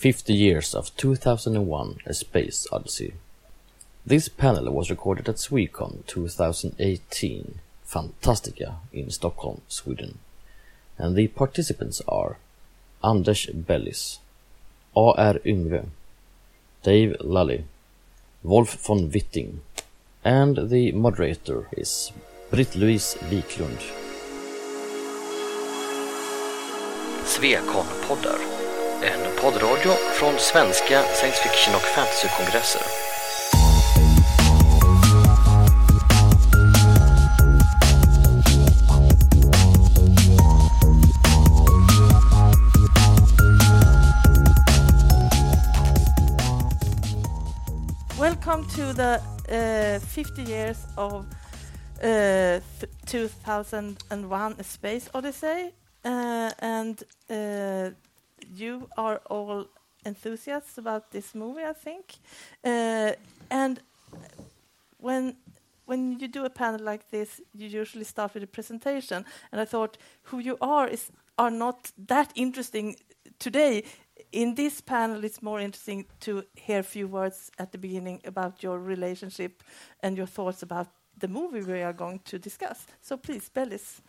50 Years of 2001 A Space Odyssey. This panel was recorded at Swecon 2018 Fantastica in Stockholm, Sweden. And the participants are Anders Bellis, A.R. Yngve, Dave Lally, Wolf von Witting, and the moderator is Britt-Louise Wiklund. Svekon-poddar. En poddradio från svenska science fiction och fantasykongresser. Welcome to the uh, 50 years of uh, th- 2001 A Space Odyssey. Uh, and uh, you are all enthusiasts about this movie, I think. Uh, and when when you do a panel like this, you usually start with a presentation. And I thought who you are is are not that interesting today. In this panel, it's more interesting to hear a few words at the beginning about your relationship and your thoughts about the movie we are going to discuss. So please, Bellis.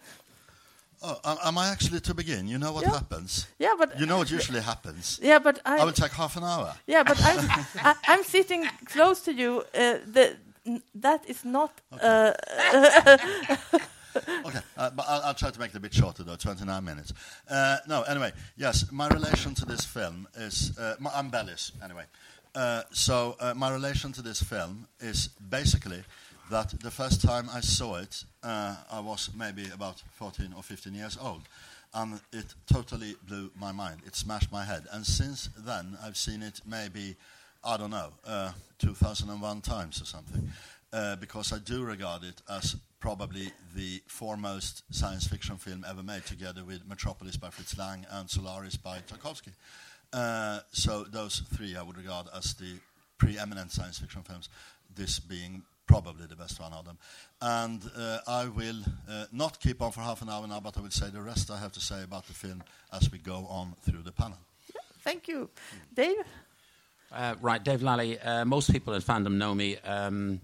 Oh, am- am I actually to begin? You know what Yeah. happens? Yeah, but You know what usually happens? yeah, but I, I will take half an hour. yeah, but I'm I, I'm sitting close to you. Uh, the n- that is not. Uh, Okay, uh, but I'll, I'll try to make it a bit shorter though, 29 minutes. Uh, no, anyway, yes, my relation to this film is, uh, my, I'm Bellis, anyway. Uh, so uh, my relation to this film is basically that the first time I saw it, uh, I was maybe about 14 or 15 years old. And it totally blew my mind. It smashed my head. And since then, I've seen it maybe, I don't know, uh, 2001 times or something. Uh, because I do regard it as probably the foremost science fiction film ever made, together with Metropolis by Fritz Lang and Solaris by Tarkovsky. Uh, so those three I would regard as the preeminent science fiction films, this being probably the best one of them. And uh, I will uh, not keep on for half an hour now, but I will say the rest I have to say about the film as we go on through the panel. thank you, Dave. Uh, right, Dave Lally. Uh, most people in fandom know me, um,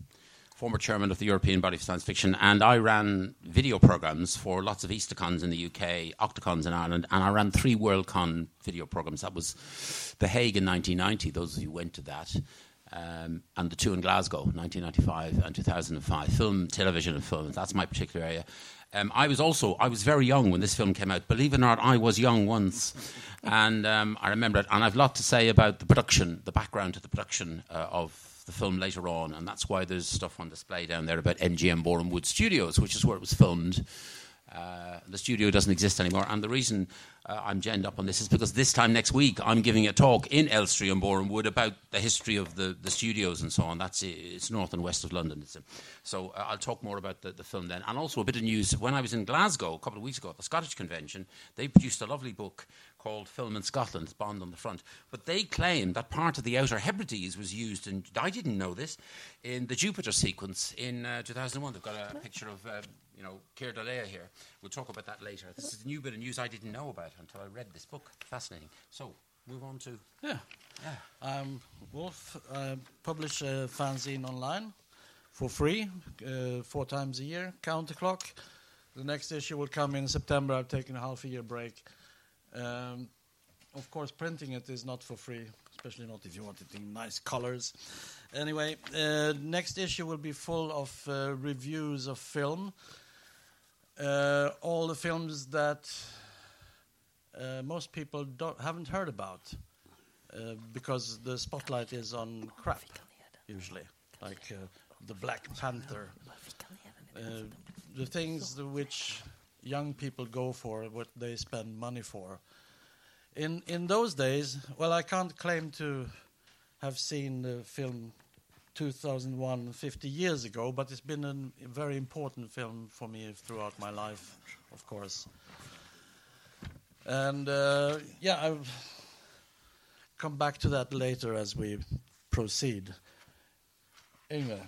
former chairman of the European Body of Science Fiction, and I ran video programs for lots of Eastercons in the UK, Octocons in Ireland, and I ran three Worldcon video programs. That was The Hague in 1990, those of you who went to that, um, and the two in Glasgow, 1995 and 2005. Film, television, and film. That's my particular area. Um, I was also I was very young when this film came out. Believe it or not, I was young once, and um, I remember it. And I've a lot to say about the production, the background to the production uh, of the film later on, and that's why there's stuff on display down there about MGM Boreham Wood Studios, which is where it was filmed. Uh, the studio doesn't exist anymore, and the reason uh, I'm genned up on this is because this time next week I'm giving a talk in Elstree and Boreham Wood about the history of the, the studios and so on. That's it's north and west of London. It's a, so uh, I'll talk more about the, the film then, and also a bit of news. When I was in Glasgow a couple of weeks ago at the Scottish Convention, they produced a lovely book called Film in Scotland. Bond on the front, but they claim that part of the Outer Hebrides was used, and I didn't know this, in the Jupiter sequence in uh, 2001. They've got a picture of. Uh, you know, Keir Dullea here. We'll talk about that later. This is a new bit of news I didn't know about until I read this book. Fascinating. So, move on to. Yeah. I'm Wolf. I publish a fanzine online for free, uh, four times a year, Counterclock. The next issue will come in September. I've taken a half a year break. Um, of course, printing it is not for free, especially not if you want it in nice colors. Anyway, uh, next issue will be full of uh, reviews of film. Uh, all the films that uh, most people haven't heard about uh, because the spotlight is on crap usually, like uh, the Black Panther, uh, the things which young people go for, what they spend money for. In in those days, well, I can't claim to have seen the film 2001 50 years ago, but it's been a very important film for me throughout my life, of course. And uh, yeah, I'll come back to that later as we proceed. Yngve.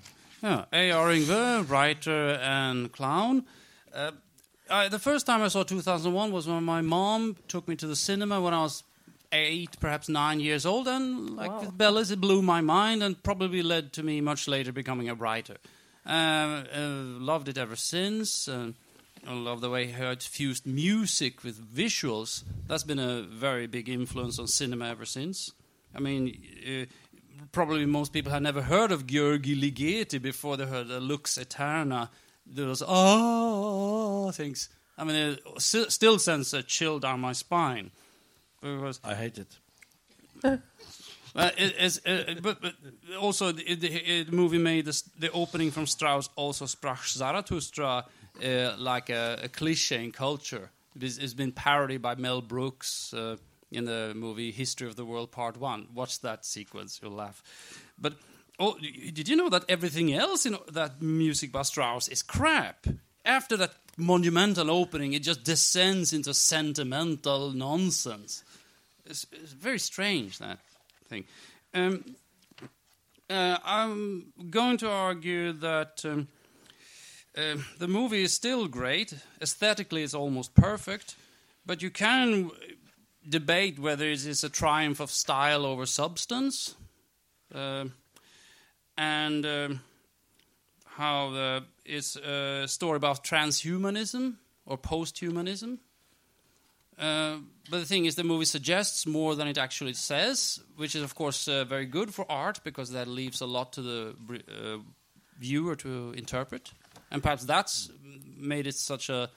Yeah, A.R. Yngve, writer and clown. Uh, I, the first time I saw 2001 was when my mom took me to the cinema when I was eight, perhaps nine years old, and like Wow. with Bellis, it blew my mind and probably led to me much later becoming a writer. Uh, uh, loved it ever since. Uh, I love the way how it fused music with visuals. That's been a very big influence on cinema ever since. I mean, uh, probably most people had never heard of Georgi Ligeti before they heard the Lux Aeterna. Those oh things. I mean, it still sends a chill down my spine. I hate it. uh, it, it's, uh, but, but also the, the, the movie made this, the opening from Strauss also sprach Zarathustra uh, like a, a cliche in culture. It's been parodied by Mel Brooks uh, in the movie History of the World Part One. Watch that sequence, you'll laugh. But oh, did you know that everything else in that music by Strauss is crap? After that monumental opening, it just descends into sentimental nonsense. It's, it's very strange that thing. Um, uh, I'm going to argue that um, uh, the movie is still great. Aesthetically, it's almost perfect, but you can debate whether it is a triumph of style over substance, uh, and um how the, it's a story about transhumanism or posthumanism. Uh, but the thing is, the movie suggests more than it actually says, which is, of course, uh, very good for art because that leaves a lot to the uh, viewer to interpret. And perhaps that's made it such a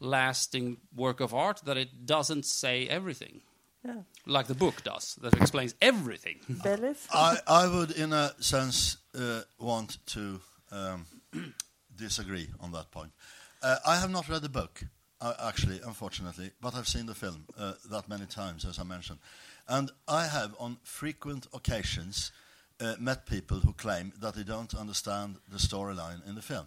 lasting work of art that it doesn't say everything, Yeah. like the book does, that explains everything. Bellis? I, I would, in a sense, uh, want to um, disagree on that point. Uh, I have not read the book, uh, actually, unfortunately, but I've seen the film uh, that many times, as I mentioned. And I have, on frequent occasions, uh, met people who claim that they don't understand the storyline in the film.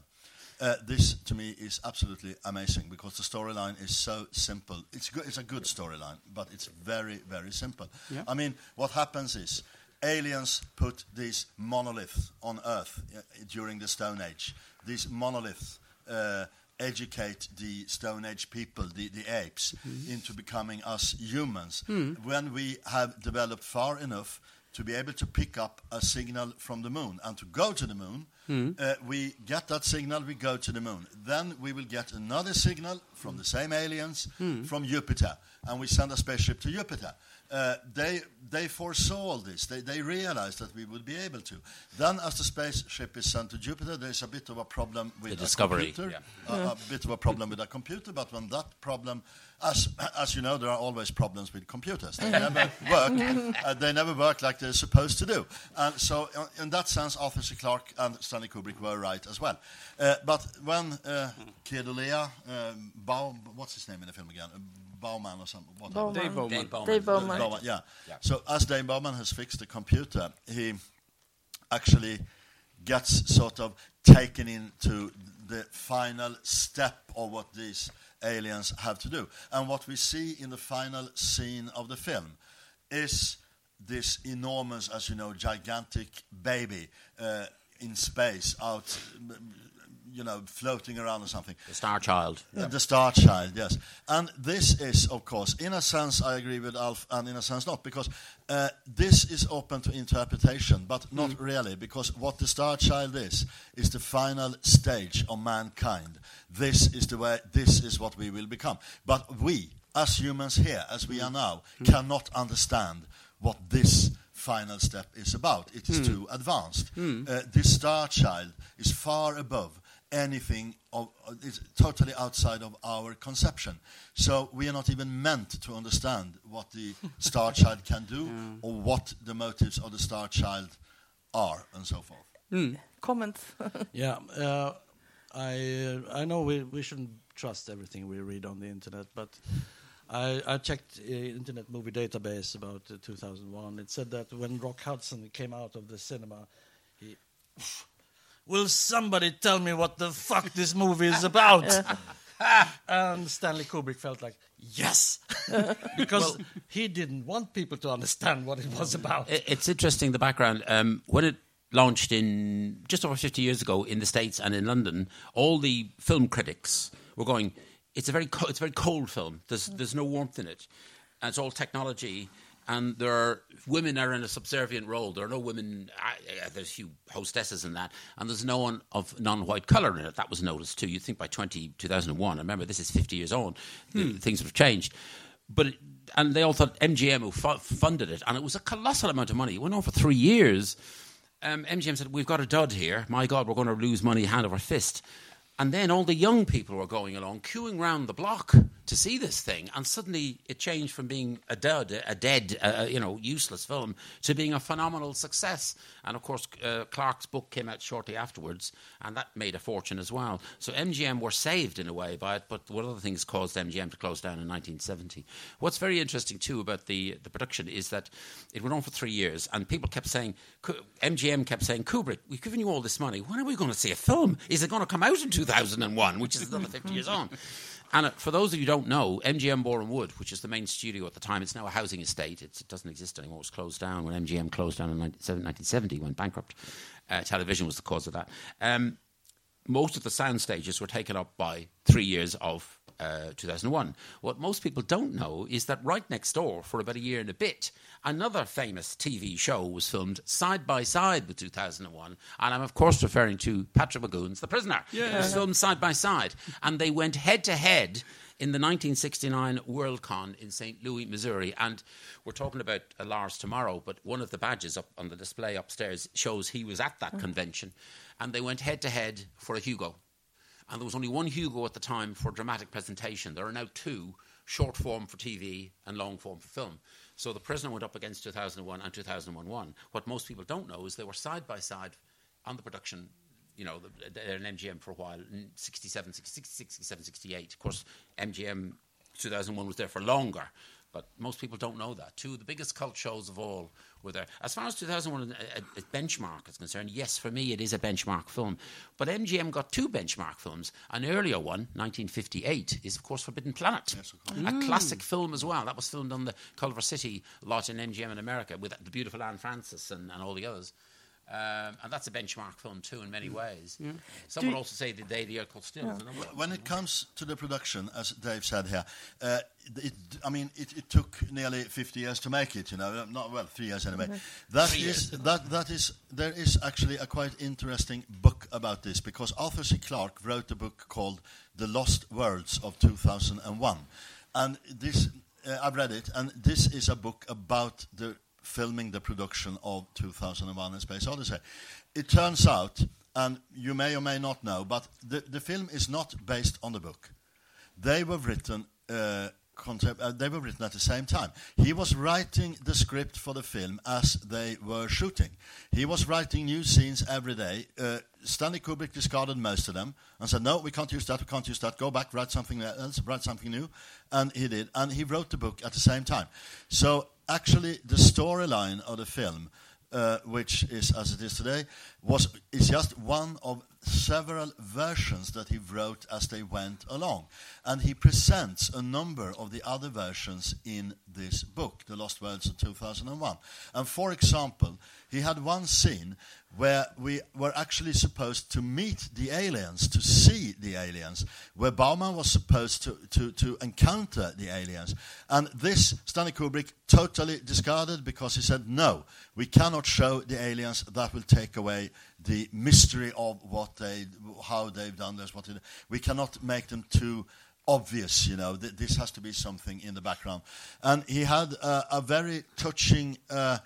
Uh, this, to me, is absolutely amazing because the storyline is so simple. It's, go- it's a good storyline, but it's very, very simple. Yeah. I mean, what happens is aliens put these monoliths on Earth uh, during the Stone Age. These monoliths uh, educate the Stone Age people, the, the apes, mm-hmm. into becoming us humans. Hmm. When we have developed far enough to be able to pick up a signal from the moon and to go to the moon, hmm. uh, we get that signal, we go to the moon. Then we will get another signal from the same aliens hmm. from Jupiter, and we send a spaceship to Jupiter. Uh, they they foresaw all this. They they realized that we would be able to. Then, as the spaceship is sent to Jupiter, there is a bit of a problem with The a discovery, computer. yeah. A, a bit of a problem with a computer. But when that problem, as as you know, there are always problems with computers. They never work. Uh, they never work like they're supposed to do. And so, uh, in that sense, Arthur C. Clarke and Stanley Kubrick were right as well. Uh, but when uh, Keir Dullea, um, Baum, what's his name in the film again? Bauman or something. What Bauman. Dave Bowman. Dave Bowman. Dave Bowman. Bowman, yeah. So as Dave Bowman has fixed the computer, he actually gets sort of taken into the final step of what these aliens have to do. And what we see in the final scene of the film is this enormous, as you know, gigantic baby uh, in space out, you know, floating around or something. The Star Child. Uh, The Star Child, yes. And this is, of course, in a sense, I agree with Alf, and in a sense not, because uh, this is open to interpretation, but not really, because what the Star Child is, is the final stage of mankind. This is the way, this is what we will become. But we, as humans here, as we are now, cannot understand what this final step is about. It is too advanced. Uh, this Star Child is far above anything of, uh, it's totally outside of our conception. So we are not even meant to understand what the star child can do or what the motives of the star child are and so forth. Comments? Yeah, uh, I uh, I know we we shouldn't trust everything we read on the internet, but I I checked uh, Internet Movie Database about uh, 2001. It said that when Rock Hudson came out of the cinema, he. Will somebody tell me what the fuck this movie is about? and Stanley Kubrick felt like, yes, because he didn't want people to understand what it was about. It's interesting the background. Um, when it launched in just over 50 years ago in the States and in London, all the film critics were going, it's a very, co- it's a very cold film. There's, there's no warmth in it. And it's all technology. And there are women are in a subservient role. There are no women. Uh, there's few hostesses in that, and there's no one of non-white color in it. That was noticed too. You think by 20, 2001, remember this is 50 years on, the- things have changed. But it, and they all thought MGM who fu- funded it, and it was a colossal amount of money. It went on for three years. Um, MGM said, "We've got a dud here. My God, we're going to lose money hand over fist." And then all the young people were going along, queuing round the block to see this thing, and suddenly it changed from being a dud, a dead, uh, you know, useless film, to being a phenomenal success. And of course, uh, Clark's book came out shortly afterwards, and that made a fortune as well. So MGM were saved in a way by it, but one of the things caused MGM to close down in 1970. What's very interesting too about the the production is that it went on for three years, and people kept saying, MGM kept saying, Kubrick, we've given you all this money. When are we going to see a film? Is it going to come out in 2001, which is another 50 years on? And uh, for those of you who don't know, MGM Boreham Wood, which is the main studio at the time, it's now a housing estate. It's, it doesn't exist anymore. It was closed down when MGM closed down in 1970, went bankrupt. Uh, television was the cause of that. Um, most of the sound stages were taken up by three years of uh, 2001. What most people don't know is that right next door, for about a year and a bit, another famous TV show was filmed side by side with 2001. And I'm, of course, referring to Patrick McGoohan's The Prisoner. It was filmed side by side. And they went head to head in the 1969 Worldcon in St. Louis, Missouri. And we're talking about uh, Lars tomorrow, but one of the badges up on the display upstairs shows he was at that convention. And they went head to head for a Hugo. And there was only one Hugo at the time for dramatic presentation. There are now two short form for TV and long form for film. So The Prisoner went up against 2001 and 2001 1. What most people don't know is they were side by side on the production. You know, the- they're an MGM for a while, 67, 66, 67, 68. Of course, MGM 2001 was there for longer, but most people don't know that. Two of the biggest cult shows of all were there. As far as 2001 a, uh, a, uh, a benchmark is concerned, yes, for me it is a benchmark film. But MGM got two benchmark films. An earlier one, 1958, is of course Forbidden Planet, a mm. classic film as well. That was filmed on the Culver City lot in MGM in America with the beautiful Anne Francis and, and all the others. Um, and that's a benchmark film too in many ways. Some Do would also say the day the earth hold still. is another one. When it comes to the production, as Dave said here, uh, it, I mean, it, it took nearly 50 years to make it. You know, Uh, not well, three years anyway. That Three is years. that that is there is actually a quite interesting book about this because Arthur C. Clarke wrote a book called The Lost Worlds of 2001, and this uh, I've read it, and this is a book about the filming the production of 2001: A Space Odyssey. It turns out, and you may or may not know, but the, the film is not based on the book. They were written. Uh, uh, they were written at the same time. He was writing the script for the film as they were shooting. He was writing new scenes every day. Uh, Stanley Kubrick discarded most of them and said, "No, we can't use that. We can't use that. Go back, write something else, write something new." And he did, and he wrote the book at the same time. So actually, the storyline of the film uh, which is as it is today, was is just one of several versions that he wrote as they went along, and he presents a number of the other versions in this book, The Lost Worlds of 2001. And for example, he had one scene where we were actually supposed to meet the aliens, to see the aliens, where Bauman was supposed to, to, to encounter the aliens. And this Stanley Kubrick totally discarded because he said, no, we cannot show the aliens. That will take away the mystery of what they, how they've done this. What they, we cannot make them too obvious, you know. Th- this has to be something in the background. And he had uh, a very touching... Uh,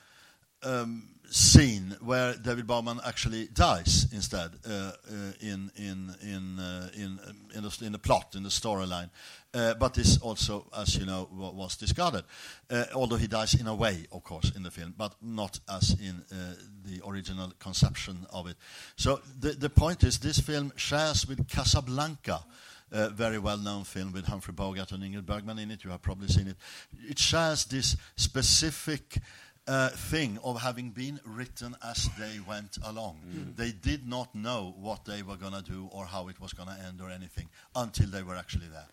um, scene where David Bowman actually dies instead uh, uh, in in in uh, in um, in the, in the plot in the storyline, uh, but this also, as you know, wa- was discarded. Uh, although he dies in a way, of course, in the film, but not as in uh, the original conception of it. So the the point is, this film shares with Casablanca. A very well-known film with Humphrey Bogart and Ingrid Bergman in it. You have probably seen it. It shares this specific uh, thing of having been written as they went along. They did not know what they were going to do or how it was going to end or anything until they were actually there.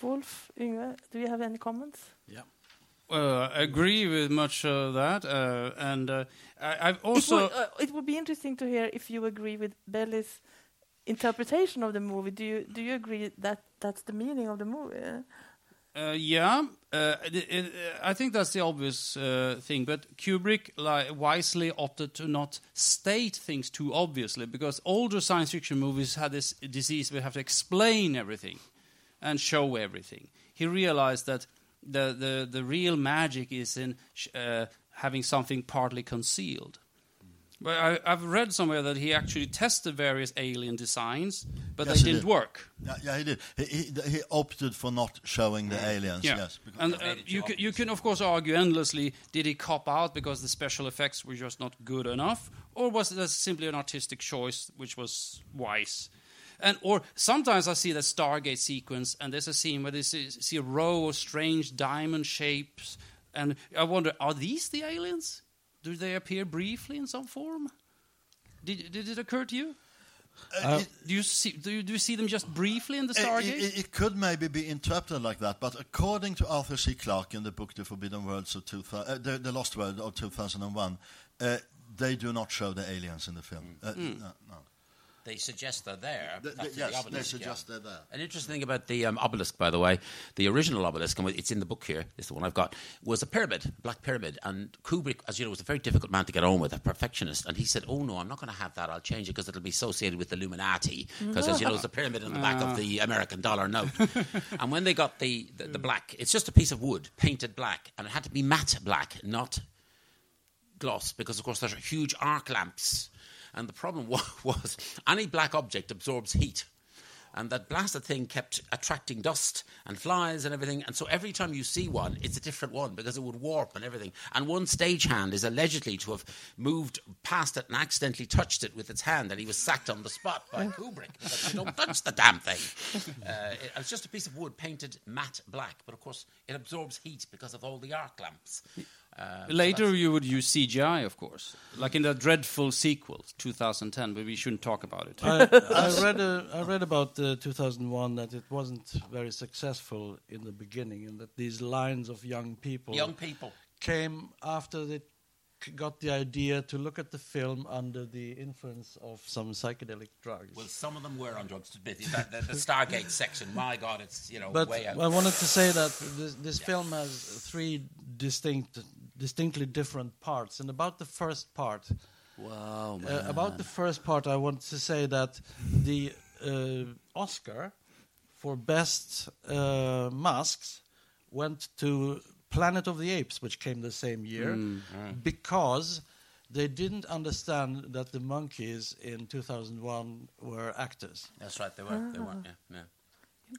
Wolf, Yngve, do you have any comments? Yeah. Uh, I agree with much of that, uh, and uh, I, I've it, also would, uh, it would be interesting to hear if you agree with Bellis's interpretation of the movie. Do you do you agree that that's the meaning of the movie? Uh, yeah, uh, it, it, uh, I think that's the obvious uh, thing. But Kubrick wisely opted to not state things too obviously, because older science fiction movies had this disease we have to explain everything and show everything. He realized that the the, the real magic is in uh, having something partly concealed. But I, I've read somewhere that he actually tested various alien designs, but Yes, they didn't did. work. Yeah, yeah, he did. He, he, he opted for not showing the aliens. Yeah. Yes, and uh, you can, you can of course argue endlessly: did he cop out because the special effects were just not good enough, or was it simply an artistic choice which was wise? And or sometimes I see the Stargate sequence, and there's a scene where they see, see a row of strange diamond shapes, and I wonder: are these the aliens? Do they appear briefly in some form? Did, did it occur to you? Uh, it- Do you see? Do you, do you see them just briefly in the It- Stargate? It, it could maybe be interpreted like that, but according to Arthur C. Clarke in the book *The Forbidden Worlds of 2000, uh, the, the Lost World of 2001*, uh, they do not show the aliens in the film. Uh, Hmm. no, no. They suggest they're there. Th- That's th- the yes, they suggest yeah. they're there. An interesting thing about the um, obelisk, by the way, the original obelisk, and it's in the book here, it's the one I've got, was a pyramid, black pyramid. And Kubrick, as you know, was a very difficult man to get on with, a perfectionist. And he said, Oh, no, I'm not going to have that. I'll change it because it'll be associated with the Illuminati. Because, as you know, it's a pyramid on the back of the American dollar note. and when they got the, the, the black, it's just a piece of wood painted black, and it had to be matte black, not gloss because, of course, there's huge arc lamps. And the problem wa- was any black object absorbs heat. And that blasted thing kept attracting dust and flies and everything. And so every time you see one, it's a different one because it would warp and everything. And one stagehand is allegedly to have moved past it and accidentally touched it with its hand. And he was sacked on the spot by Kubrick. Because you don't touch the damn thing. Uh, it, it's just a piece of wood painted matte black. But of course, it absorbs heat because of all the arc lamps. Uh, Later, that's- you would use CGI, of course, like in the dreadful sequel, 2010, but we shouldn't talk about it. I, I read uh, I read about uh, 2001 that it wasn't very successful in the beginning, and that these lines of young people young people. came after they got the idea to look at the film under the influence of some psychedelic drugs. Well, some of them were on drugs. But the, the, the Stargate section, my God, it's you know but way out. I wanted to say that this, this film has three distinct, distinctly different parts, and about the first part. Wow, Uh, about the first part, I want to say that the uh, Oscar for best uh, masks went to Planet of the Apes, which came the same year, because they didn't understand that the monkeys in 2001 were actors. That's right, they were. They were. Yeah, yeah.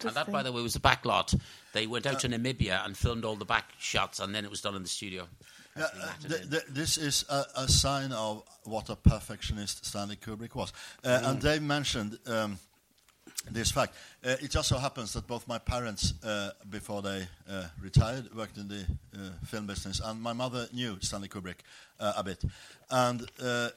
And that, by the way, was a back lot. They went out to Namibia and filmed all the back shots, and then it was done in the studio. Yeah, uh, th- th- this is a, a sign of what a perfectionist Stanley Kubrick was. Uh, And Dave mentioned um, this fact. Uh, it just so happens that both my parents, uh, before they uh, retired, worked in the uh, film business, and my mother knew Stanley Kubrick uh, a bit. And uh,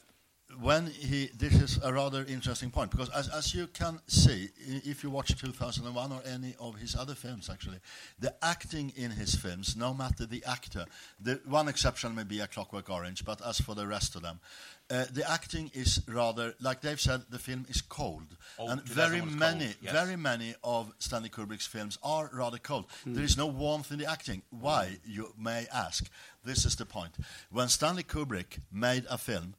when he, this is a rather interesting point because as, as you can see, if you watch 2001 or any of his other films, actually, the acting in his films, no matter the actor, the one exception may be A Clockwork Orange, but as for the rest of them, uh, the acting is rather, like Dave said, the film is cold, Oh, and very many, cold, yes. very many of Stanley Kubrick's films are rather cold. There is no warmth in the acting. Why, you may ask? This is the point. When Stanley Kubrick made a film,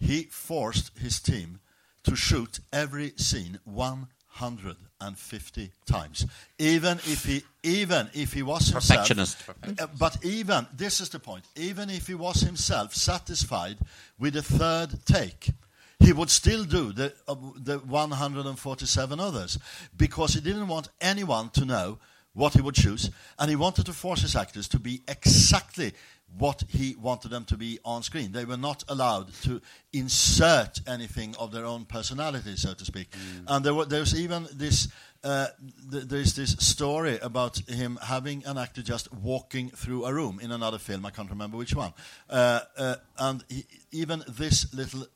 he forced his team to shoot every scene 150 times, even if he, even if he was himself. Perfectionist. Uh, but even this is the point. Even if he was himself satisfied with the third take, he would still do the uh, the 147 others because he didn't want anyone to know what he would choose, and he wanted to force his actors to be exactly what he wanted them to be on screen. They were not allowed to insert anything of their own personality, so to speak. And there, were, there was even this. Uh, th- there's this story about him having an actor just walking through a room in another film. I can't remember which one. Uh, uh, and he, even this little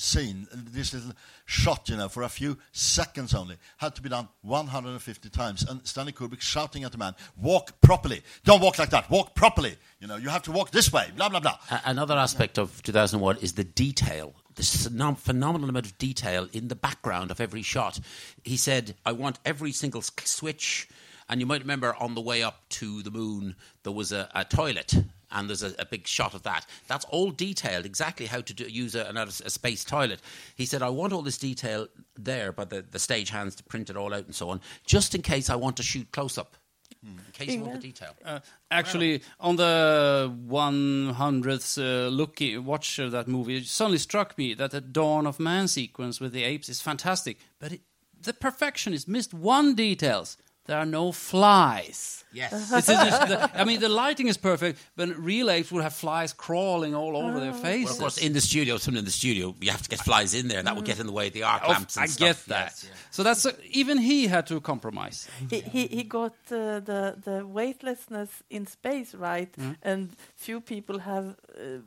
scene, this little shot, you know, for a few seconds only, had to be done 150 times. And Stanley Kubrick shouting at the man, "Walk properly! Don't walk like that! Walk properly! You know, you have to walk this way." Blah blah blah. Another aspect of 2001 is the detail. Phenom- phenomenal amount of detail in the background of every shot. He said, I want every single switch And you might remember on the way up to the moon, there was a, a toilet, and there's a, a big shot of that. That's all detailed, exactly how to do, use a, another, a space toilet. He said, I want all this detail there by the, the stage hands to print it all out and so on, just in case I want to shoot close up. In case you want the detail. Uh, actually, on the 100th uh, look watch of that movie, it suddenly struck me that the Dawn of Man sequence with the apes is fantastic, but it, the perfectionist missed one details. There are no flies. Yes. It's just- the- I mean, the lighting is perfect, but real apes would have flies crawling all over their faces. Well, of course, in the studio, someone in the studio, you have to get flies in there, and that would get in the way of the arc Oh, lamps and I stuff. get that. Yes, yeah. So that's uh, even he had to compromise. He, he, he got uh, the, the weightlessness in space right, Mm-hmm. and few people have uh,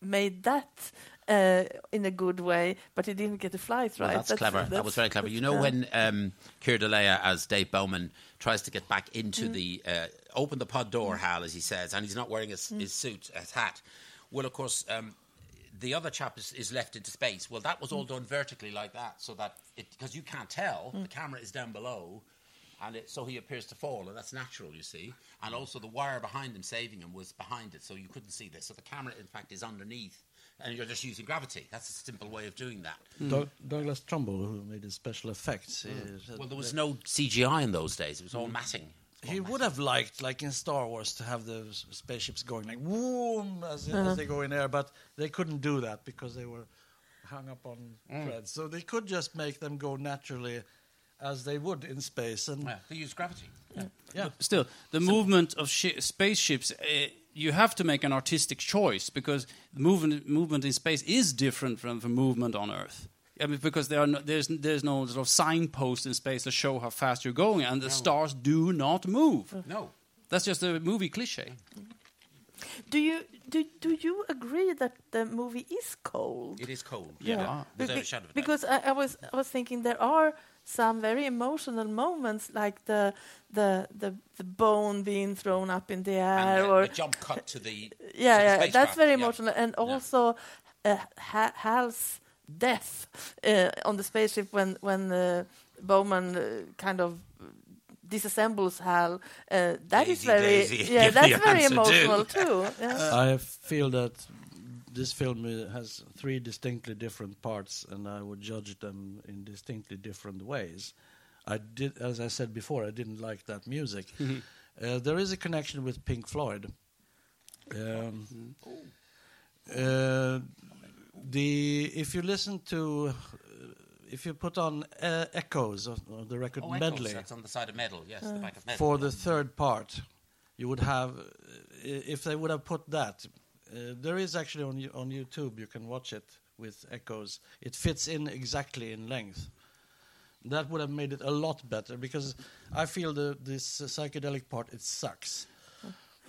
made that uh, in a good way, but he didn't get the flies Well, right. that's, clever. that was very clever. You know, yeah. when um, Keir Dullea as Dave Bowman tries to get back into Mm. the uh, open the pod door, Hal, as he says, and he's not wearing his, Mm. his suit, his hat. Well, of course, um, the other chap is, is left into space. Well, that was all done vertically like that, so that because you can't tell, Mm. the camera is down below. And it, so he appears to fall, and that's natural, you see. And also, the wire behind him saving him was behind it, so you couldn't see this. So the camera, in fact, is underneath, and you're just using gravity. That's a simple way of doing that. Doug- Douglas Trumbull, who made the special effects, he hmm. said Well, there was no CGI in those days. It was all hmm. matting. he would have liked, like in Star Wars, to have the spaceships going like boom as, as uh-huh. they go in air, but they couldn't do that because they were hung up on hmm. threads. So they could just make them go naturally as they would in space, and Yeah, they used gravity. yeah. yeah. Still, the movement of shi spaceships, uh, you have to make an artistic choice because movement movement in space is different from the movement on Earth. I mean, because there are no, there's there's no sort of signpost in space to show how fast you're going, and the stars do not move. No. That's just a movie cliche. Do you do, do you agree that the movie is cold? It is cold. Yeah. Be- be- a shadow of because I, I was I was thinking there are some very emotional moments like the the the, the bone being thrown up in the air And the, or the jump cut to the. yeah to the yeah that's spacecraft, very yeah. emotional and also uh, ha- Hal's death uh, on the spaceship when when uh, Bowman uh, kind of disassembles Hal uh, that is Daisy, very Daisy, yeah give that's very emotional too. too yeah. I feel that this film uh, has three distinctly different parts, and I would judge them in distinctly different ways. I did, as I said before, I didn't like that music. uh, there is a connection with Pink Floyd. Um, uh, the if you listen to, uh, if you put on uh, echoes of, of the record Oh, Echoes, medley, That's on the side of Meddle. Yes, the back of Meddle. for the third part, you would have, uh, if they would have put that, uh, there is actually on on YouTube. You can watch it with echoes. It fits in exactly in length. That would have made it a lot better because I feel the this uh, psychedelic part it sucks.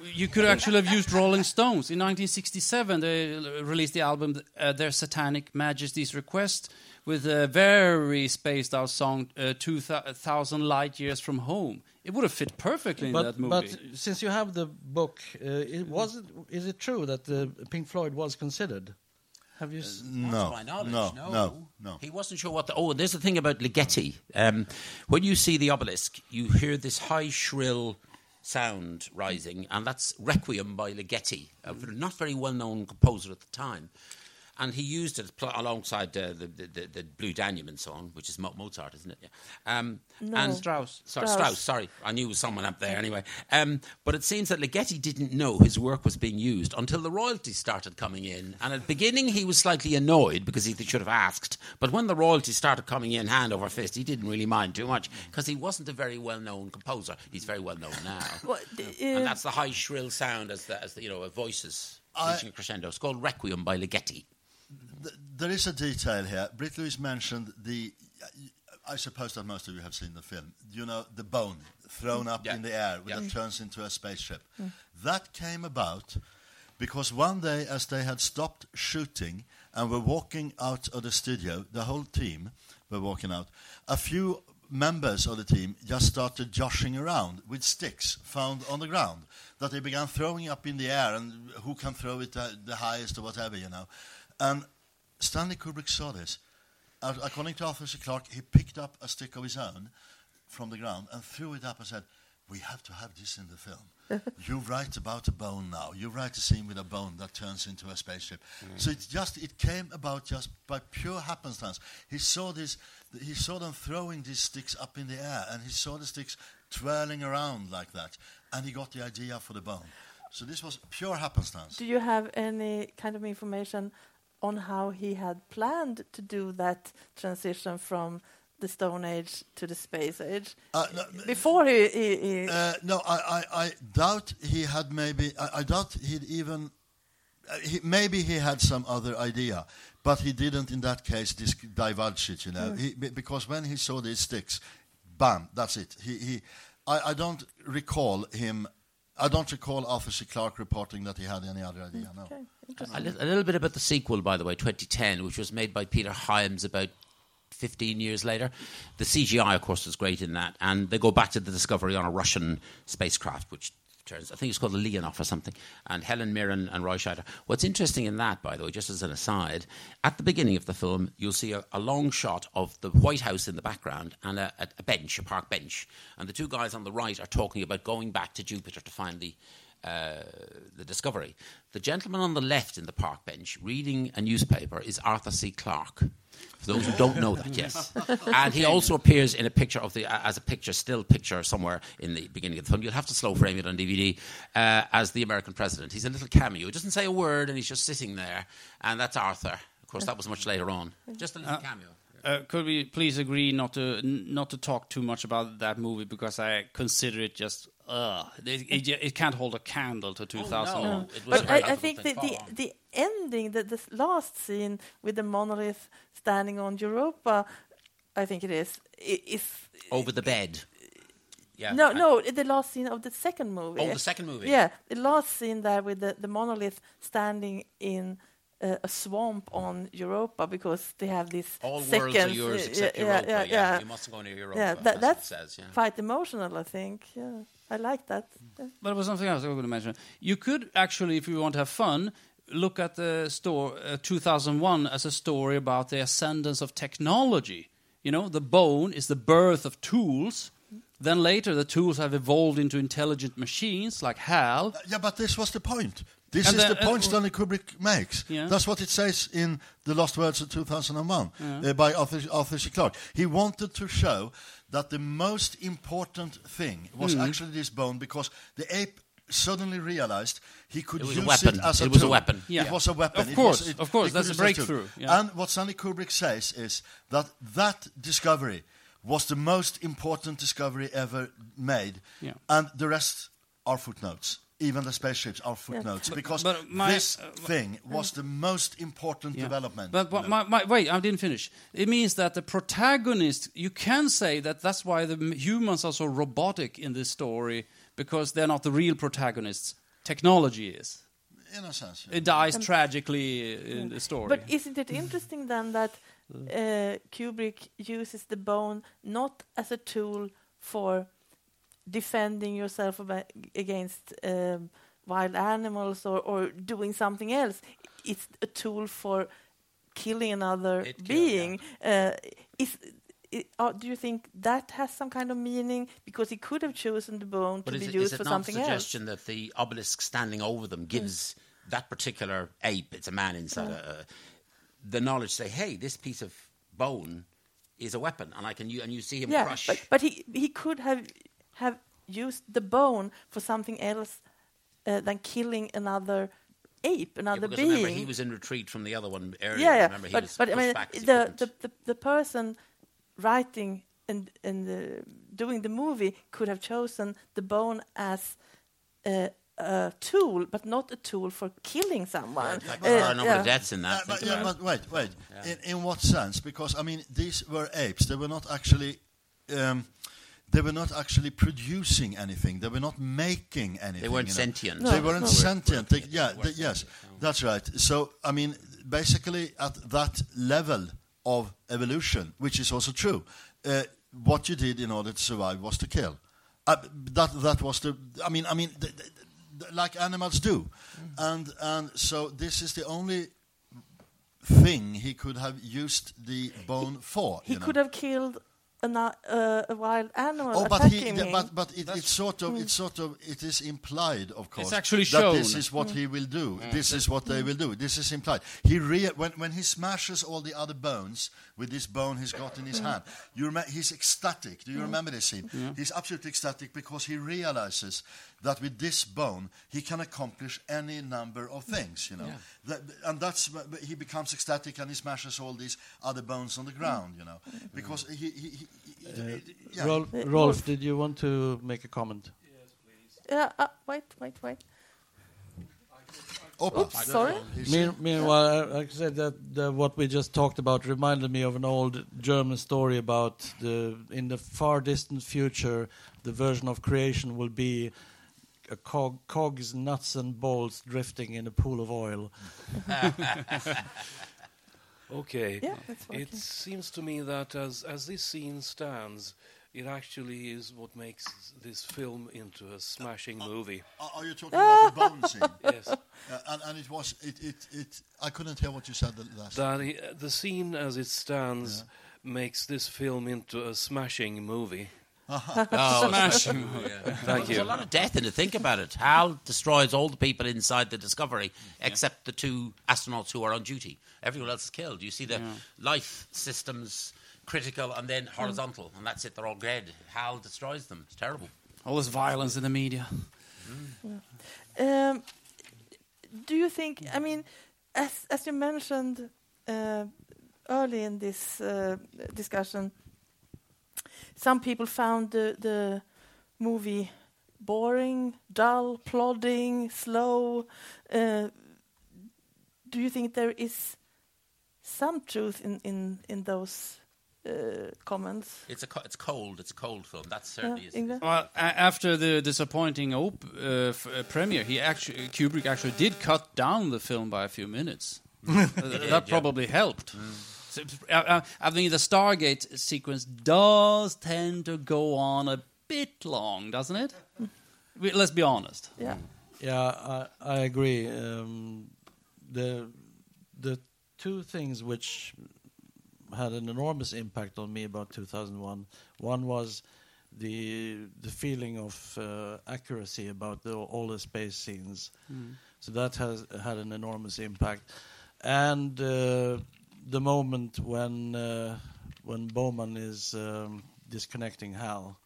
You could actually have used Rolling Stones. In 1967, they released the album uh, Their Satanic Majesties Request with a very spaced out song, uh, 2000 Light Years from Home. It would have fit perfectly in But that movie. but since you have the book, uh, it wasn't. Is it true that uh, Pink Floyd was considered? Have you? s- Not No, my knowledge, no, no, no, no. He wasn't sure what the. Oh, and there's the thing about Ligeti. Um, when you see the obelisk, you hear this high, shrill sound rising, and that's Requiem by Ligeti, a v- not very well known composer at the time. And he used it pl- alongside uh, the, the, the, the Blue Danube and so on, which is Mo- Mozart, isn't it? Yeah. Um, No. and Strauss. Sorry, Strauss. Strauss. Sorry, I knew it was someone up there anyway. Um, but it seems that Ligeti didn't know his work was being used until the royalties started coming in. And at the beginning, he was slightly annoyed because he should have asked. But when the royalties started coming in hand over fist, he didn't really mind too much because he wasn't a very well-known composer. He's very well known now. What, d- and uh, that's the high shrill sound as the, as the you know voices I- reaching a crescendo. It's called Requiem by Ligeti. Th- there is a detail here. Britt-Louise mentioned the. I suppose that most of you have seen the film. You know, the bone thrown up Yeah. in the air Yeah. that turns into a spaceship. That came about because one day, as they had stopped shooting and were walking out of the studio, the whole team were walking out. A few members of the team just started joshing around with sticks found on the ground that they began throwing up in the air, and who can throw it uh, the highest or whatever, you know. And Stanley Kubrick saw this. Uh, according to Arthur C. Clarke, he picked up a stick of his own from the ground and threw it up and said, we have to have this in the film. you write about a bone now. You write a scene with a bone that turns into a spaceship. So it just it came about just by pure happenstance. He saw this. He saw them throwing these sticks up in the air, and he saw the sticks twirling around like that, and he got the idea for the bone. So this was pure happenstance. Do you have any kind of information on how he had planned to do that transition from the Stone Age to the Space Age Uh, no, before he? he, he Uh, no, I, I, I doubt he had maybe. I, I doubt he'd even. Uh, he, maybe he had some other idea, but he didn't in that case divulge it. You know, he, be- because when he saw these sticks, bam, that's it. He, he I, I don't recall him. I don't recall Arthur C. Clarke reporting that he had any other idea. No. okay, interesting. A, li- a little bit about the sequel, by the way, 2010, which was made by Peter Hyams about 15 years later. The CGI, of course, was great in that, and they go back to the discovery on a Russian spacecraft, which turns, I think it's called the Leonov or something, and Helen Mirren and Roy Scheider. What's interesting in that, by the way, just as an aside, at the beginning of the film, you'll see a, a long shot of the White House in the background and a, a bench, a park bench, and the two guys on the right are talking about going back to Jupiter to find the uh, the discovery. The gentleman on the left in the park bench reading a newspaper is Arthur C. Clarke. For those who don't know that, yes, and he also appears in a picture of the as a picture, still picture somewhere in the beginning of the film. You'll have to slow frame it on DVD uh, as the American president. He's a little cameo. He doesn't say a word, and he's just sitting there, and that's Arthur. Of course, that was much later on. Just a little cameo. Uh, could we please agree not to n- not to talk too much about that movie because I consider it just uh it, it, it can't hold a candle to 2000. no. It was But I, I think the, the, the ending, the, the last scene with the monolith standing on Europa, I think it is, is Over the bed. Yeah. no, I- no, the last scene of the second movie. Oh, the second movie. Yeah, the last scene there with the, the monolith standing in uh, a swamp on Europa because they have this All seconds. worlds are yours uh, except yeah, Europa. Yeah, yeah, You mustn't go near Europa. yeah. that's That, what that's it says. Yeah. quite emotional, I think. Yeah, I like that. Yeah. But there was something else I was going to mention. You could actually, if you want to have fun, look at the store uh, 2001 as a story about the ascendance of technology. You know, the bone is the birth of tools. Then later, the tools have evolved into intelligent machines like HAL. Yeah, but this was the point. This And is the- the point uh, Stanley Kubrick makes. Yeah. That's what it says in The Lost Worlds of 2001 uh, by Arthur, Arthur C. Clarke. He wanted to show that the most important thing was Hmm. actually this bone because the ape suddenly realized he could It use it as a It was a weapon. Yeah. It was a weapon. Of It course, was- it- of course, that's a use it breakthrough, yeah. And what Stanley Kubrick says is that that discovery was the most important discovery ever made, Yeah. and the rest are footnotes. Even the spaceships are footnotes because but my- this uh, thing was the most important Yeah. development. But, but you my, know. my, wait, I didn't finish. It means that the protagonist, you can say that that's why the humans are so robotic in this story because they're not the real protagonists. Technology is. in a sense, yeah. It dies tragically in the story. But isn't it interesting then that uh, Kubrick uses the bone not as a tool for defending yourself against um, wild animals or, or doing something else? It's a tool for killing another It being. Uh, is i uh, do you think that has some kind of meaning because he could have chosen the bone But to be it, used is it for not something else? suggestion that the obelisk standing over them gives that particular ape, it's a man inside, a, a, the knowledge, say, hey, this piece of bone is a weapon, and I can and you see him yeah, crush. but but he he could have have used the bone for something else uh, than killing another ape, Yeah, another because being. remember, he was in retreat from the other one earlier. yeah, yeah. Remember, he But was but I mean back 'cause he the, the the the person writing and and uh, doing the movie could have chosen the bone as a, a tool, but not a tool for killing someone. In fact, there are a Uh, number yeah. of deaths in Yeah, that. but, yeah, but wait, wait. In, in what sense? Because I mean, these were apes. They were not actually. Um, they were not actually producing anything. They were not making anything. They weren't you know. sentient. No. they weren't no. sentient. They, yeah, weren't they- yes, sentient, that's right. So I mean, basically, at that level of evolution, which is also true, uh, what you did in order to survive was to kill. Uh, that that was the. I mean, I mean, th- th- th- like animals do, and and so this is the only thing he could have used the bone for. He you know. could have killed a, uh, a wild animal Oh, but attacking he, him. but but it, it's sort of it's hmm. sort of it is implied, of course, It's actually that this is what hmm. he will do. This is what they hmm. will do. This is implied. He rea- when when he smashes all the other bones with this bone he's got in his hand, you rem- he's ecstatic. Do you remember this scene? He's absolutely ecstatic because he realizes that with this bone he can accomplish any number of things. You know, that, and that's he becomes ecstatic and he smashes all these other bones on the ground. You know, because he. he, he, he yeah, Rolf, Uh, Rolf, Rolf. did you want to make a comment? yeah, uh, wait, wait, wait. Opa. Oops, sorry. He's- Mean, meanwhile, I, I said that the, what we just talked about reminded me of an old German story about the in the far distant future, the version of creation will be a cog, cogs, nuts, and bolts drifting in a pool of oil. Okay. Yeah, that's working. It seems to me that as as this scene stands, it actually is what makes this film into a smashing uh, uh, movie. Are are you talking about the bone scene? Yes. Uh, and, and it was it, it it. I couldn't hear what you said the last. That i- the scene as it stands makes this film into a smashing movie. Oh, Smashing. Thank There's a lot of death in it. Think about it. Hal destroys all the people inside the Discovery except the two astronauts who are on duty. Everyone else is killed. You see the life systems critical and then horizontal, and that's it. They're all dead. Hal destroys them. It's terrible. All this violence in the media. Um, do you think? I mean, as as you mentioned uh, early in this uh, discussion, some people found the the movie boring, dull, plodding, slow. Uh, do you think there is some truth in in in those uh, comments? It's a co- it's cold. It's a cold film. That Yeah, certainly is. Ingvar? Well, a- after the disappointing op- uh, f- uh, premiere, he actually Kubrick actually did cut down the film by a few minutes. Uh, that yeah. probably helped. So, uh, uh, I mean, the Stargate sequence does tend to go on a bit long, doesn't it? Let's be honest. Yeah. Yeah, I, I agree. Um, the the two things which had an enormous impact on me about 2001. One was the the feeling of uh, accuracy about the, all the space scenes. So that has had an enormous impact, and uh, the moment when uh, when Bowman is um, disconnecting Hal,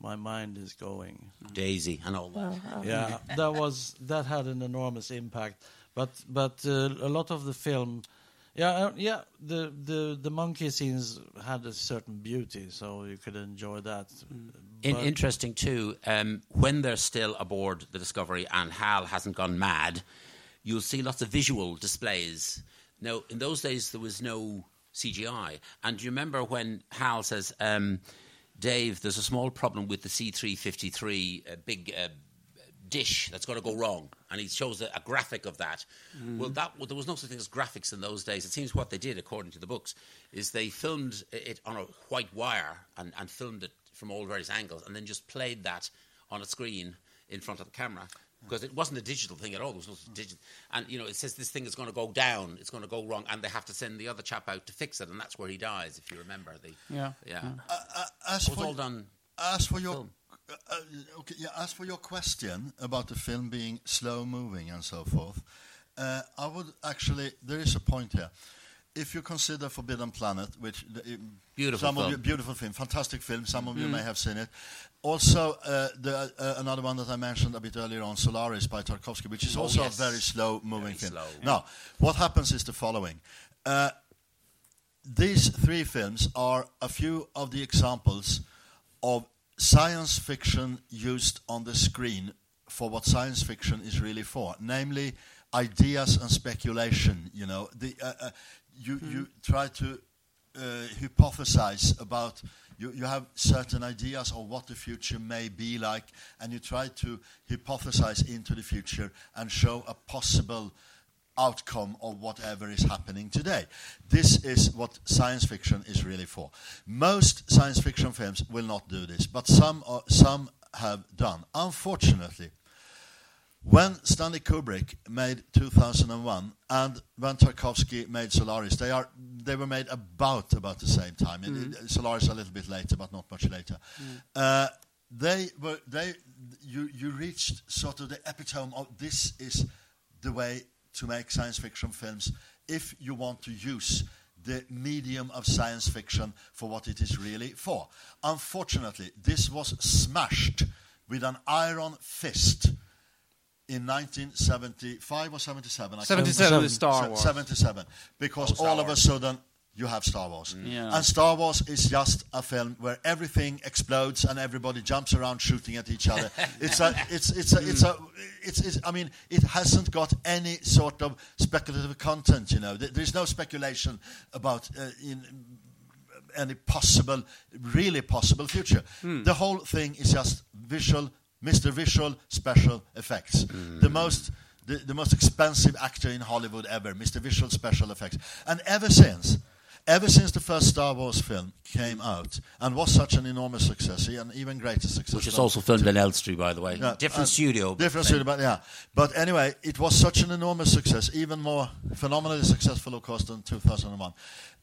my mind is going Daisy and all that. Well, uh, yeah, that was that had an enormous impact. But but uh, a lot of the film, yeah, uh, yeah, the the the monkey scenes had a certain beauty, so you could enjoy that. In, interesting too, um, when they're still aboard the Discovery and Hal hasn't gone mad, you'll see lots of visual displays. Now, in those days, there was no CGI. And do you remember when Hal says, um, Dave, there's a small problem with the C353 uh, big uh, dish that's going to go wrong? And he shows a, a graphic of that. Well, that well, there was no such thing as graphics in those days. It seems what they did, according to the books, is they filmed it on a white wire and, and filmed it from all various angles and then just played that on a screen in front of the camera. Because it wasn't a digital thing at all. It was no digital. And, you know, it says this thing is going to go down, it's going to go wrong, and they have to send the other chap out to fix it, and that's where he dies, if you remember. The, Yeah. Yeah. Uh, as It was for all done. as for your uh, uh, okay, yeah, as for your question about the film being slow moving and so forth, uh, I would actually there is a point here. If you consider Forbidden Planet, which the, Beautiful some of film. you beautiful film, fantastic film, some of you may have seen it. Also, uh, the, uh, another one that I mentioned a bit earlier on, Solaris by Tarkovsky, which is Oh, also yes. a very slow moving Very film. slow. Now, what happens is the following. Uh, these three films are a few of the examples of science fiction used on the screen for what science fiction is really for, namely ideas and speculation. You know, the, uh, uh, you you try to uh, hypothesize about. You, you have certain ideas of what the future may be like, and you try to hypothesize into the future and show a possible outcome of whatever is happening today. This is what science fiction is really for. Most science fiction films will not do this, but some are, some have done. Unfortunately, when Stanley Kubrick made 2001 and when Tarkovsky made Solaris, they are they were made about about the same time. Mm. it- Solaris a little bit later, but not much later. Uh, they were they you you reached sort of the epitome of this is the way to make science fiction films if you want to use the medium of science fiction for what it is really for. Unfortunately, this was smashed with an iron fist in 1975 or 77. I can't 77 remember. Star Wars. 77. Because Oh, Star all of a sudden you have Star Wars. Yeah. And Star Wars is just a film where everything explodes and everybody jumps around shooting at each other. it's a, it's, it's a, it's a, it's, it's, I mean, it hasn't got any sort of speculative content, you know. There's no speculation about uh, in, any possible, really possible future. The whole thing is just visual, Mr. Visual Special Effects. The most, the, the most expensive actor in Hollywood ever, Mr. Visual Special Effects. And ever since, ever since the first Star Wars film came out and was such an enormous success, an even greater success, Which is also filmed in Elstree, by the way. yeah, Different studio. Different same. studio, but yeah. But anyway, it was such an enormous success, even more phenomenally successful, of course, than 2001.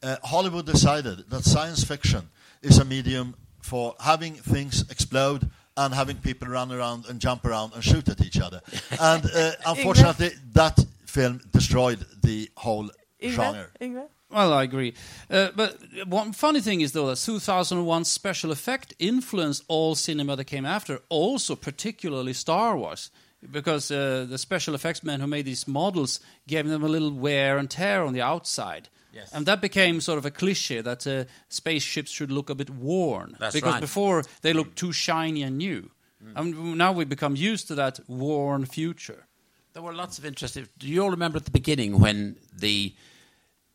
Uh, Hollywood decided that science fiction is a medium for having things explode and having people run around and jump around and shoot at each other. and uh, unfortunately, that film destroyed the whole Ingvar? genre. Ingvar? Well, I agree. Uh, but one funny thing is, though, that 2001 special effect influenced all cinema that came after, also particularly Star Wars. Because uh, the special effects men who made these models gave them a little wear and tear on the outside. Yes. And that became sort of a cliche that uh, spaceships should look a bit worn. That's because right. before they looked too shiny and new. And now we become used to that worn future. There were lots of interesting. Do you all remember at the beginning when the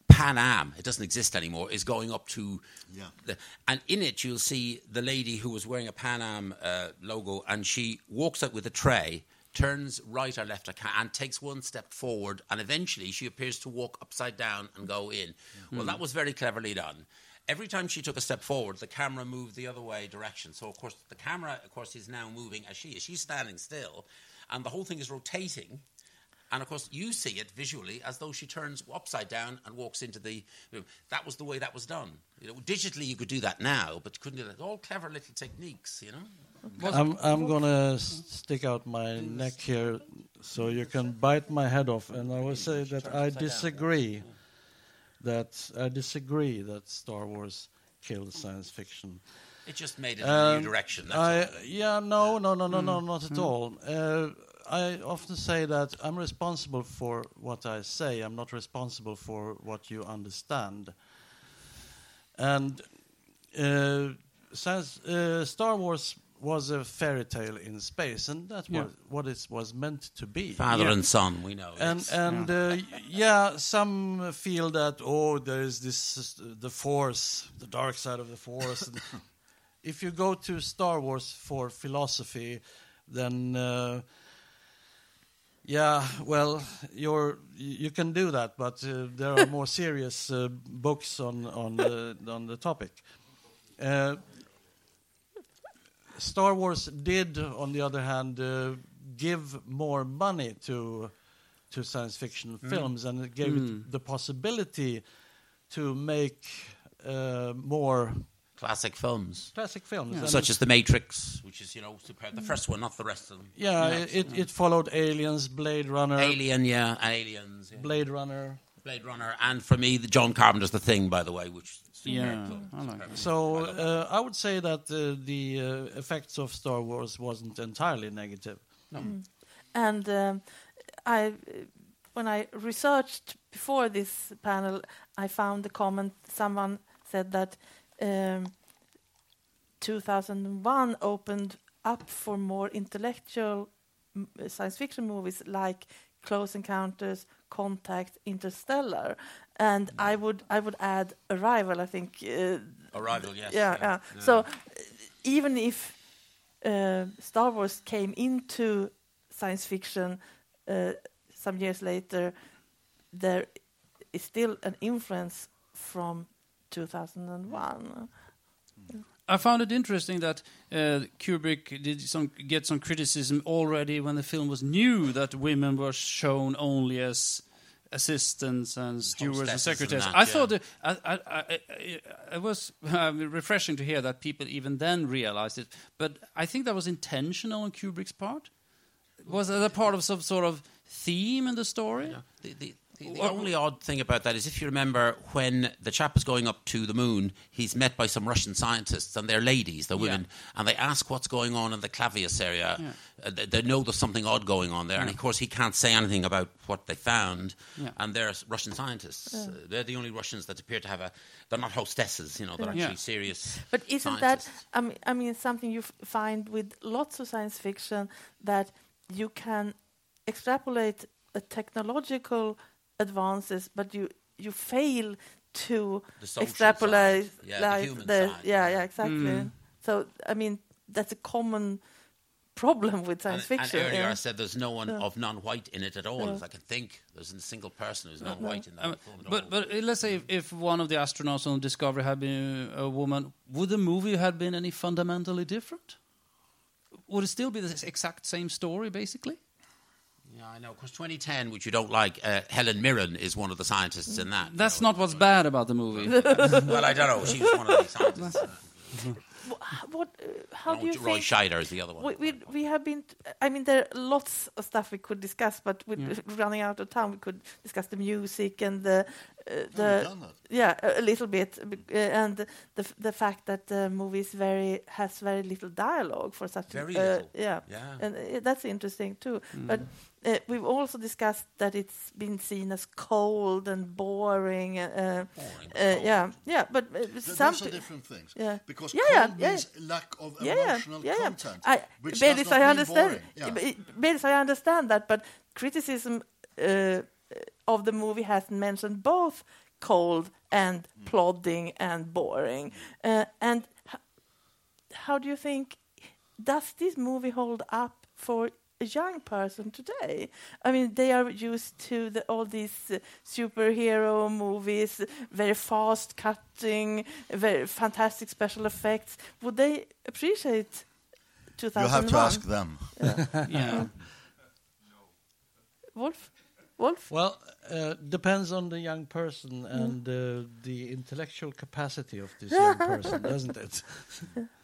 Pan Am, it doesn't exist anymore, is going up to. Yeah. The, and in it, you'll see the lady who was wearing a Pan Am uh, logo, and she walks out with a tray, turns right or left, I can't- and takes one step forward, and eventually she appears to walk upside down and go in. Mm-hmm. Well, that was very cleverly done. Every time she took a step forward, the camera moved the other way direction. So, of course, the camera, of course, is now moving as she is. She's standing still, and the whole thing is rotating. And of course, you see it visually as though she turns upside down and walks into the room. That was the way that was done. You know, digitally, you could do that now, but you couldn't do that. All clever little techniques, you know. I'm, I'm gonna stick out my neck here so you can bite my head off, and I will say that I disagree. That I disagree that Star Wars killed science fiction. It just made it in a Um, new direction. That's I, all. yeah, no, no, no, no, no, not at all. Uh, I often say that I'm responsible for what I say. I'm not responsible for what you understand. And uh, science, uh, Star Wars was a fairy tale in space, and that's Yeah. what, what it was meant to be. Father Yeah. and son, we know. And yes. and uh, yeah, some feel that oh, there is this uh, the force, the dark side of the force. if you go to Star Wars for philosophy, then uh, yeah, well, you're you you can do that, but uh, there are more serious uh, books on on the on the topic. Star Wars did, on the other hand, uh, give more money to to science fiction films, and it gave it the possibility to make uh, more Classic films. classic films. And Such as The Matrix, which is, you know, superb. The first one, not the rest of them. yeah, it it followed Aliens, Blade Runner, Alien, yeah, Aliens. yeah. Blade Runner. Blade Runner, and for me, the John Carpenter's The Thing, by the way, which Yeah, film. I like So uh, I would say that uh, the uh, effects of Star Wars wasn't entirely negative. And um, I, when I researched before this panel, I found the comment. Someone said that um, 2001 opened up for more intellectual m- science fiction movies like Close Encounters, Contact, Interstellar, and I would I would add Arrival. I think. Uh, Arrival, yes. yeah, yeah. So uh, even if uh, Star Wars came into science fiction uh, some years later, there is still an influence from 2001. I found it interesting that uh, Kubrick did some get some criticism already when the film was new that women were shown only as assistants and stewards and hostesses and secretaries. that, I yeah. thought it, I, I, I, it was um, refreshing to hear that people even then realized it. But I think that was intentional on Kubrick's part. Was that a part of some sort of theme in the story? The, the, the, the only odd thing about that is if you remember when the chap is going up to the moon, he's met by some Russian scientists and they're ladies, they're women, and they ask what's going on in the Clavius area. Uh, they, they know there's something odd going on there, and of course he can't say anything about what they found. Yeah. And they're Russian scientists. Uh, they're the only Russians that appear to have a. They're not hostesses, you know. They're actually serious. But isn't that, scientists. I mean, I mean, something you f- find with lots of science fiction that you can extrapolate a technological advances, but you you fail to The extrapolate side. Yeah, the like human the side, yeah yeah. yeah exactly. So I mean, that's a common problem with And, science and fiction. earlier yeah. I said there's no one Yeah. of non-white in it at all, Yeah. as I can think. There's a single person who's non-white in that Um, film at all. but but uh, let's say if, if one of the astronauts on Discovery had been a woman, would the movie have been any fundamentally different? Would it still be the exact same story, basically? Yeah, I know. Because 2010, which you don't like, uh, Helen Mirren is one of the scientists in that. you That's know. not what's bad about the movie. well, I don't know. She was one of the scientists. What? Uh, how do you Roy think? Scheider is the other one. We, we we have been. I mean, there are lots of stuff we could discuss, but with running out of time, we could discuss the music and the uh, Have the we done that? yeah a, a little bit, uh, and the f- the fact that the movie is very has very little dialogue for such. a- Very uh, little. Yeah, Yeah. and uh, that's interesting too. But uh, we've also discussed that it's been seen as cold and boring. Uh, Boring, uh, yeah, yeah, but uh, Th- Those some. are different things. Yeah. Because Yeah, yeah, cold yeah. means lack of yeah, yeah, emotional yeah, yeah. content. I, which Bellis, does not I mean understand. boring. Yeah. B- Bellis, I understand that, but criticism uh, of the movie has mentioned both cold and Mm. plodding and boring. Uh, and h- how do you think does this movie hold up for a young person today? I mean, they are used to the, all these uh, superhero movies, very fast cutting, very fantastic special effects. Would they appreciate 2001? You have to ask them. yeah. Wolf? Wolf? Well, uh, depends on the young person and uh, the intellectual capacity of this young person, doesn't it?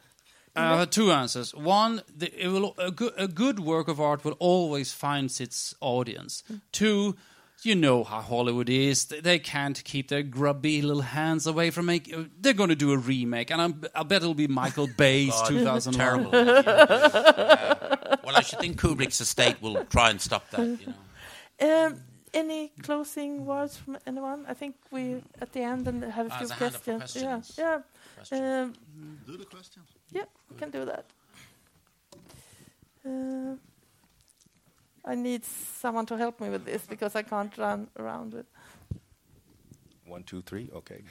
I have two answers. One, the, it will, a, good, a good work of art will always find its audience. Two, you know how Hollywood is. They- They can't keep their grubby little hands away from making. They're going to do a remake, and I'm, I bet it'll be Michael Bay's God, 2001. Terrible. Yeah. Well, I should think Kubrick's estate will try and stop that. You know. Um, any closing words from anyone? I think we at the end and have a Ah, few there's a hand up for questions. questions. Yeah, Question. yeah. Um, Do the questions. Yeah, we can do that. Uh, I need someone to help me with this because I can't run around with. One, two, three. Okay.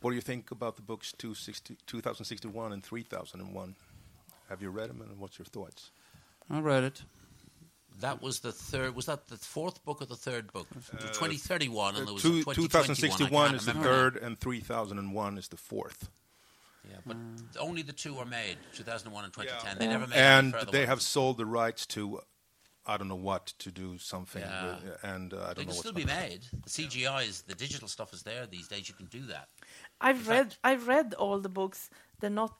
What do you think about the books 260, 2061 and 3001? Have you read them, and what's your thoughts? I read it. That was the third. Was that the fourth book or the third book? The 2031, and there was Uh, Two- a 2061. 2061 is the can't remember. third, and 3001 is the fourth. Yeah, but only the two were made, 2001 and 2010. Yeah. They never made any And further they ones. have sold the rights to, I don't know what, to do something. Yeah. With, and uh, I don't can know what's still be gonna- made. The CGI is the digital stuff is there these days. You can do that. I've read. I've read all the books. They're not.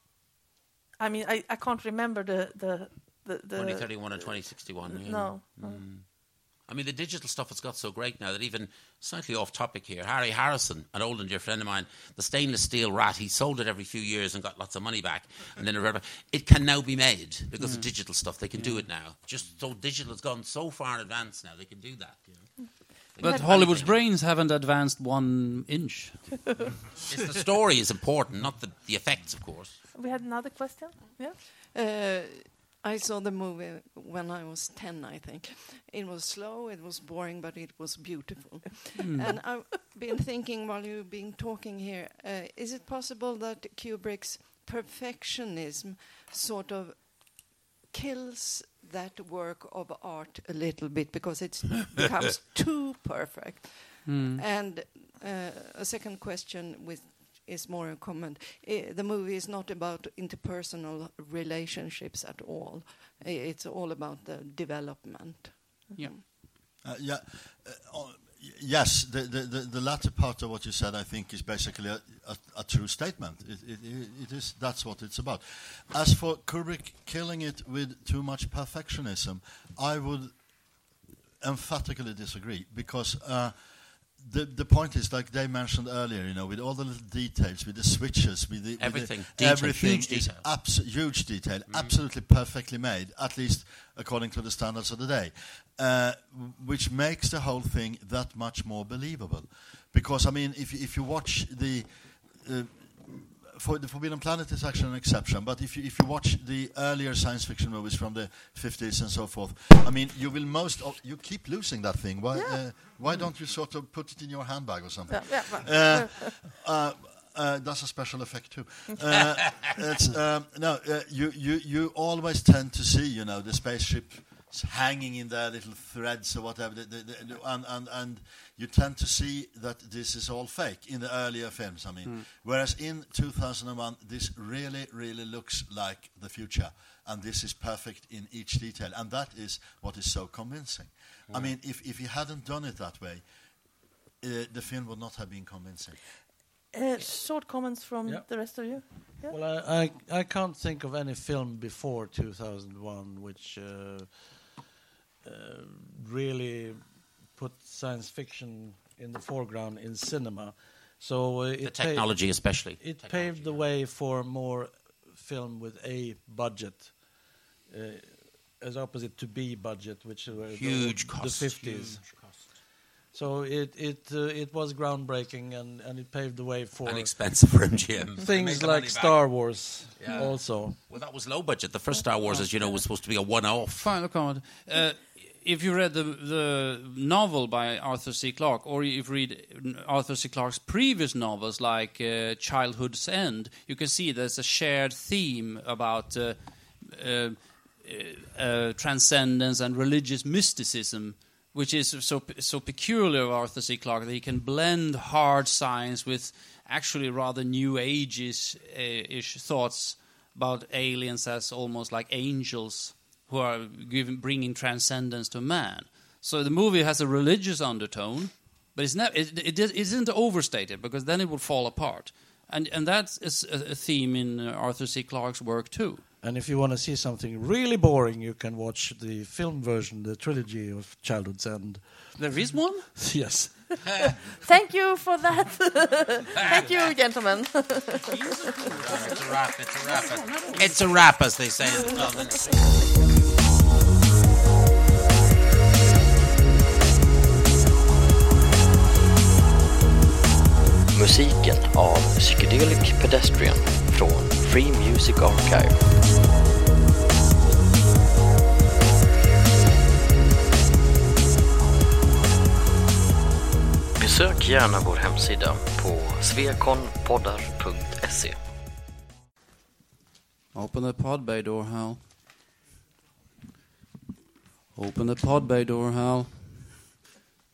I mean, I, I can't remember the the the. the 2031 and 2061. yeah. No. no. I mean, the digital stuff has got so great now that even slightly off topic here, Harry Harrison, an old and dear friend of mine, the stainless steel rat, he sold it every few years and got lots of money back. And then it, it can now be made because of digital stuff. They can do it now. Just so digital has gone so far in advance now, they can do that. You know? But Hollywood's anything. brains haven't advanced one inch. It's the story is important, not the, the effects, of course. We had another question. Yeah. Uh, I saw the movie when I was 10, I think. It was slow, it was boring, but it was beautiful. and I've been thinking while you've been talking here uh, is it possible that Kubrick's perfectionism sort of kills that work of art a little bit because it becomes too perfect? And uh, a second question with is more a comment. I, the movie is not about interpersonal relationships at all. I, it's all about the development. Yeah. Uh, yeah, uh, uh, yes, the, the, the, the latter part of what you said, I think, is basically a, a, a true statement. It, it, it is that's what it's about. As for Kubrick killing it with too much perfectionism, I would emphatically disagree because. Uh, the the point is like they mentioned earlier, you know, with all the little details, with the switches, with the with the- Everything. Detail, everything huge is abso- huge detail, absolutely perfectly made, at least according to the standards of the day, uh, which makes the whole thing that much more believable. Because I mean, if you- if you watch the uh, for the Forbidden Planet is actually an exception, but if you if you watch the earlier science fiction movies from the 50s and so forth, I mean, you will most of, you keep losing that thing. Why Yeah. uh, why don't you sort of put it in your handbag or something? Yeah, yeah, Uh, uh, uh, that's a special effect too. Uh, it's, um, no, uh, you, you, you always tend to see, you know, the spaceship hanging in their little threads or whatever, the, the, the, and, and, and you tend to see that this is all fake in the earlier films. I mean, whereas in 2001, this really, really looks like the future, and this is perfect in each detail, and that is what is so convincing. I mean, if if he hadn't done it that way, uh, the film would not have been convincing. Uh, short comments from Yeah. the rest of you. Yeah. Well, I, I, I can't think of any film before 2001 which uh, really put science fiction in the foreground in cinema. So uh, The it pa- technology, especially. it Technology, paved the way for more film with a budget, uh, as opposite to B budget, which were the- Huge the, costs. 50s. huge costs. So it it uh, it was groundbreaking, and, and it paved the way for And expensive for MGM. Things like. Star Wars Yeah. also. Well, that was low budget. The first Star Wars, as you know, was supposed to be a one-off. Final comment. Uh, if you read the the novel by Arthur C. Clarke, or if you read Arthur C. Clarke's previous novels like uh, Childhood's End, you can see there's a shared theme about uh, uh, uh, uh, transcendence and religious mysticism, which is so so peculiar of Arthur C. Clarke that he can blend hard science with actually rather new ages uh, thoughts about aliens as almost like angels who are giving, bringing transcendence to man. So the movie has a religious undertone, but it's not, it, it, it isn't overstated because then it would fall apart. And, and that is a, a theme in uh, Arthur C. Clarke's work too. And if you want to see something really boring, you can watch the film version, the trilogy of Childhood's End. There is one? yes. Thank you for that. Thank you, gentlemen. It's a wrap. It's a wrap. It's a wrap, as they say. Musiken av Psychedelic Pedestrian från Free Music Archive. Besök gärna vår hemsida på svekonpoddar.se. Open the podbay door, Hal. Open the podbay door, Hal.